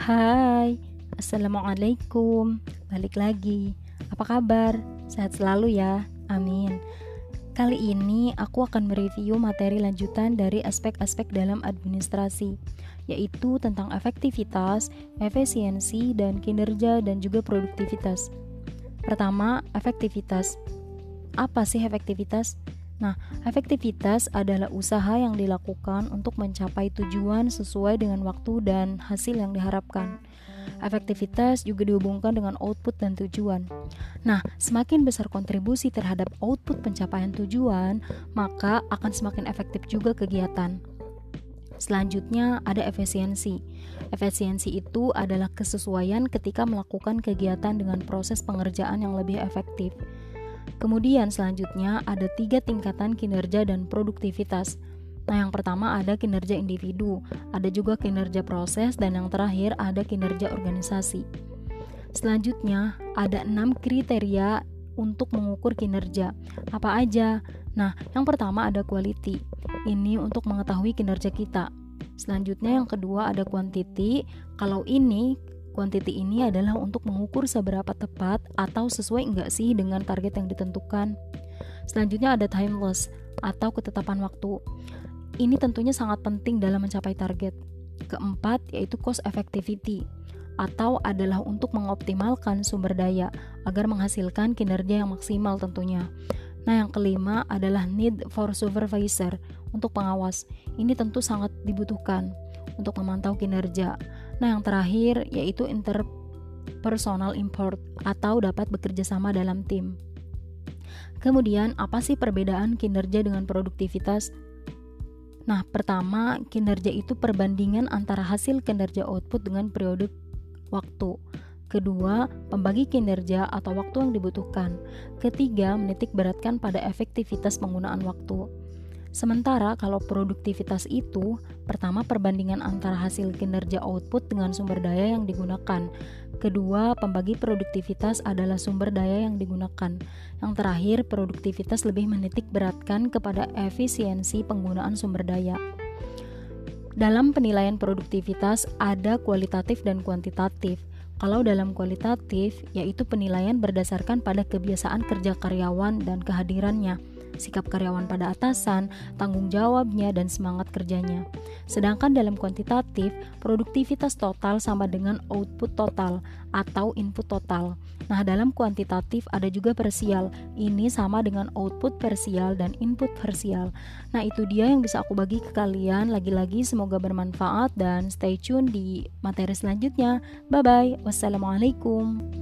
Hai, Assalamualaikum. Balik lagi. Apa kabar? Sehat selalu ya, amin. Kali ini aku akan mereview materi lanjutan dari aspek-aspek dalam administrasi Yaitu tentang efektivitas, efisiensi, dan kinerja dan juga produktivitas. Pertama, efektivitas. Apa sih efektivitas? Nah, efektivitas adalah usaha yang dilakukan untuk mencapai tujuan sesuai dengan waktu dan hasil yang diharapkan. Efektivitas juga dihubungkan dengan output dan tujuan. Nah, semakin besar kontribusi terhadap output pencapaian tujuan, maka akan semakin efektif juga kegiatan. Selanjutnya ada efisiensi. Efisiensi itu adalah kesesuaian ketika melakukan kegiatan dengan proses pengerjaan yang lebih efektif. Kemudian selanjutnya ada tiga tingkatan kinerja dan produktivitas. Nah, yang pertama ada kinerja individu, ada juga kinerja proses, dan yang terakhir ada kinerja organisasi. Selanjutnya, ada enam kriteria untuk mengukur kinerja. Apa aja? Nah, yang pertama ada quality. Ini untuk mengetahui kinerja kita. Selanjutnya yang kedua ada quantity. Kalau ini Quantity ini adalah untuk mengukur seberapa tepat atau sesuai enggak sih dengan target yang ditentukan. Selanjutnya ada timeless atau ketetapan waktu. Ini tentunya sangat penting dalam mencapai target. Keempat yaitu cost effectivity atau adalah untuk mengoptimalkan sumber daya agar menghasilkan kinerja yang maksimal tentunya. Nah, yang kelima adalah need for supervisor untuk pengawas. Ini tentu sangat dibutuhkan untuk memantau kinerja. Nah, yang terakhir yaitu interpersonal import atau dapat bekerja sama dalam tim. Kemudian, apa sih perbedaan kinerja dengan produktivitas? Nah, pertama, kinerja itu perbandingan antara hasil kinerja output dengan periode waktu. Kedua, pembagi kinerja atau waktu yang dibutuhkan. Ketiga, menitik beratkan pada efektivitas penggunaan waktu. Sementara kalau produktivitas itu, pertama perbandingan antara hasil kinerja output dengan sumber daya yang digunakan. Kedua, pembagi produktivitas adalah sumber daya yang digunakan. Yang terakhir, produktivitas lebih menitik beratkan kepada efisiensi penggunaan sumber daya. Dalam penilaian produktivitas ada kualitatif dan kuantitatif. Kalau dalam kualitatif, yaitu penilaian berdasarkan pada kebiasaan kerja karyawan dan kehadirannya sikap karyawan pada atasan, tanggung jawabnya, dan semangat kerjanya. Sedangkan dalam kuantitatif, produktivitas total sama dengan output total atau input total. Nah, dalam kuantitatif ada juga persial. Ini sama dengan output persial dan input persial. Nah, itu dia yang bisa aku bagi ke kalian. Lagi-lagi semoga bermanfaat dan stay tune di materi selanjutnya. Bye bye. Wassalamualaikum.